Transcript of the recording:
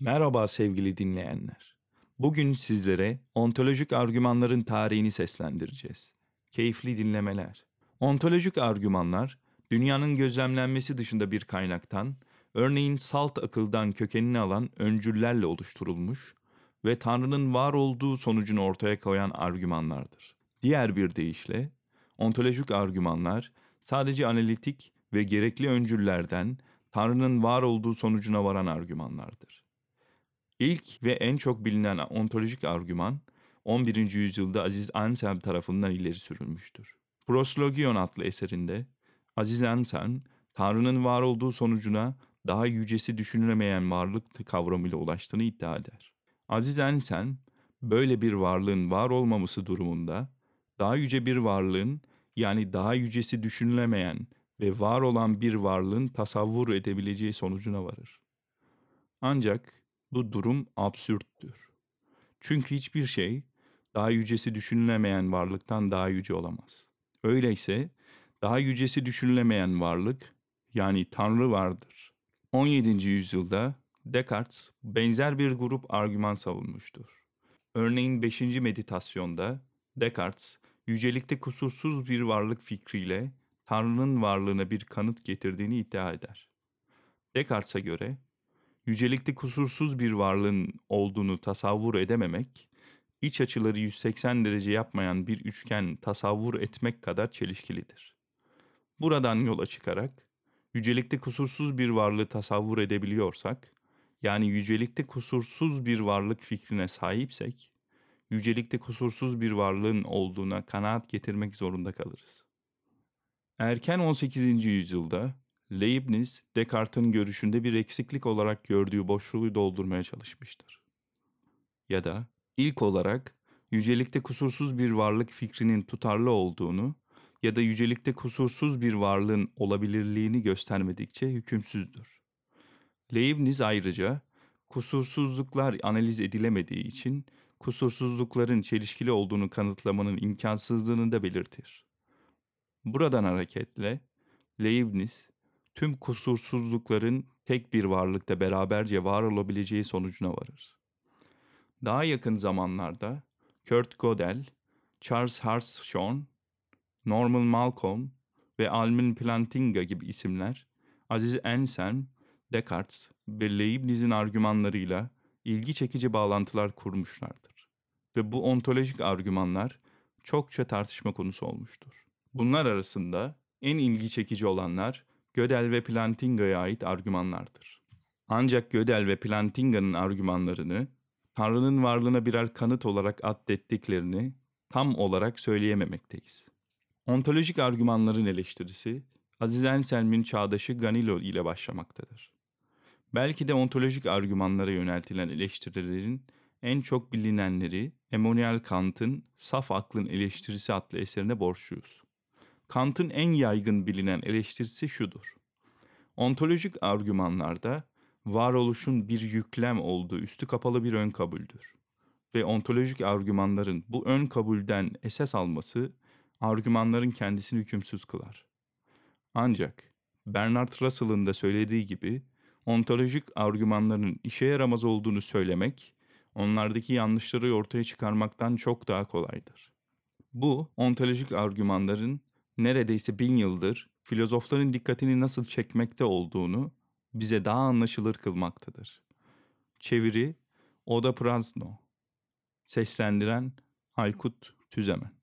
Merhaba sevgili dinleyenler. Bugün sizlere ontolojik argümanların tarihini seslendireceğiz. Keyifli dinlemeler. Ontolojik argümanlar, dünyanın gözlemlenmesi dışında bir kaynaktan, örneğin salt akıldan kökenini alan öncüllerle oluşturulmuş ve Tanrı'nın var olduğu sonucunu ortaya koyan argümanlardır. Diğer bir deyişle, ontolojik argümanlar sadece analitik ve gerekli öncüllerden Tanrı'nın var olduğu sonucuna varan argümanlardır. İlk ve en çok bilinen ontolojik argüman 11. yüzyılda Aziz Anselm tarafından ileri sürülmüştür. Proslogion adlı eserinde Aziz Anselm, Tanrı'nın var olduğu sonucuna daha yücesi düşünülemeyen varlık kavramıyla ulaştığını iddia eder. Aziz Anselm, böyle bir varlığın var olmaması durumunda daha yüce bir varlığın yani daha yücesi düşünülemeyen ve var olan bir varlığın tasavvur edebileceği sonucuna varır. Ancak bu durum absürttür. Çünkü hiçbir şey daha yücesi düşünülemeyen varlıktan daha yüce olamaz. Öyleyse daha yücesi düşünülemeyen varlık yani Tanrı vardır. 17. yüzyılda Descartes benzer bir grup argüman savunmuştur. Örneğin 5. meditasyonda Descartes yücelikte kusursuz bir varlık fikriyle Tanrı'nın varlığına bir kanıt getirdiğini iddia eder. Descartes'e göre yücelikte kusursuz bir varlığın olduğunu tasavvur edememek, iç açıları 180 derece yapmayan bir üçgen tasavvur etmek kadar çelişkilidir. Buradan yola çıkarak, yücelikte kusursuz bir varlığı tasavvur edebiliyorsak, yani yücelikte kusursuz bir varlık fikrine sahipsek, yücelikte kusursuz bir varlığın olduğuna kanaat getirmek zorunda kalırız. Erken 18. yüzyılda Leibniz, Descartes'in görüşünde bir eksiklik olarak gördüğü boşluğu doldurmaya çalışmıştır. Ya da ilk olarak yücelikte kusursuz bir varlık fikrinin tutarlı olduğunu ya da yücelikte kusursuz bir varlığın olabilirliğini göstermedikçe hükümsüzdür. Leibniz ayrıca kusursuzluklar analiz edilemediği için kusursuzlukların çelişkili olduğunu kanıtlamanın imkansızlığını da belirtir. Buradan hareketle Leibniz tüm kusursuzlukların tek bir varlıkta beraberce var olabileceği sonucuna varır. Daha yakın zamanlarda Kurt Gödel, Charles Hartshorne, Norman Malcolm ve Alvin Plantinga gibi isimler Aziz Anselm, Descartes ve Leibniz'in argümanlarıyla ilgi çekici bağlantılar kurmuşlardır. Ve bu ontolojik argümanlar çokça tartışma konusu olmuştur. Bunlar arasında en ilgi çekici olanlar Gödel ve Plantinga'ya ait argümanlardır. Ancak Gödel ve Plantinga'nın argümanlarını Tanrı'nın varlığına birer kanıt olarak addettiklerini tam olarak söyleyememekteyiz. Ontolojik argümanların eleştirisi Aziz Anselm'in çağdaşı Ganilo ile başlamaktadır. Belki de ontolojik argümanlara yöneltilen eleştirilerin en çok bilinenleri Emmanuel Kant'ın Saf Aklın Eleştirisi adlı eserine borçluyuz. Kant'ın en yaygın bilinen eleştirisi şudur. Ontolojik argümanlarda varoluşun bir yüklem olduğu üstü kapalı bir ön kabuldür. Ve ontolojik argümanların bu ön kabulden esas alması argümanların kendisini hükümsüz kılar. Ancak Bernard Russell'ın da söylediği gibi ontolojik argümanların işe yaramaz olduğunu söylemek, onlardaki yanlışları ortaya çıkarmaktan çok daha kolaydır. Bu ontolojik argümanların neredeyse bin yıldır filozofların dikkatini nasıl çekmekte olduğunu bize daha anlaşılır kılmaktadır. Çeviri Oda Prazno Seslendiren Aykut Tüzemen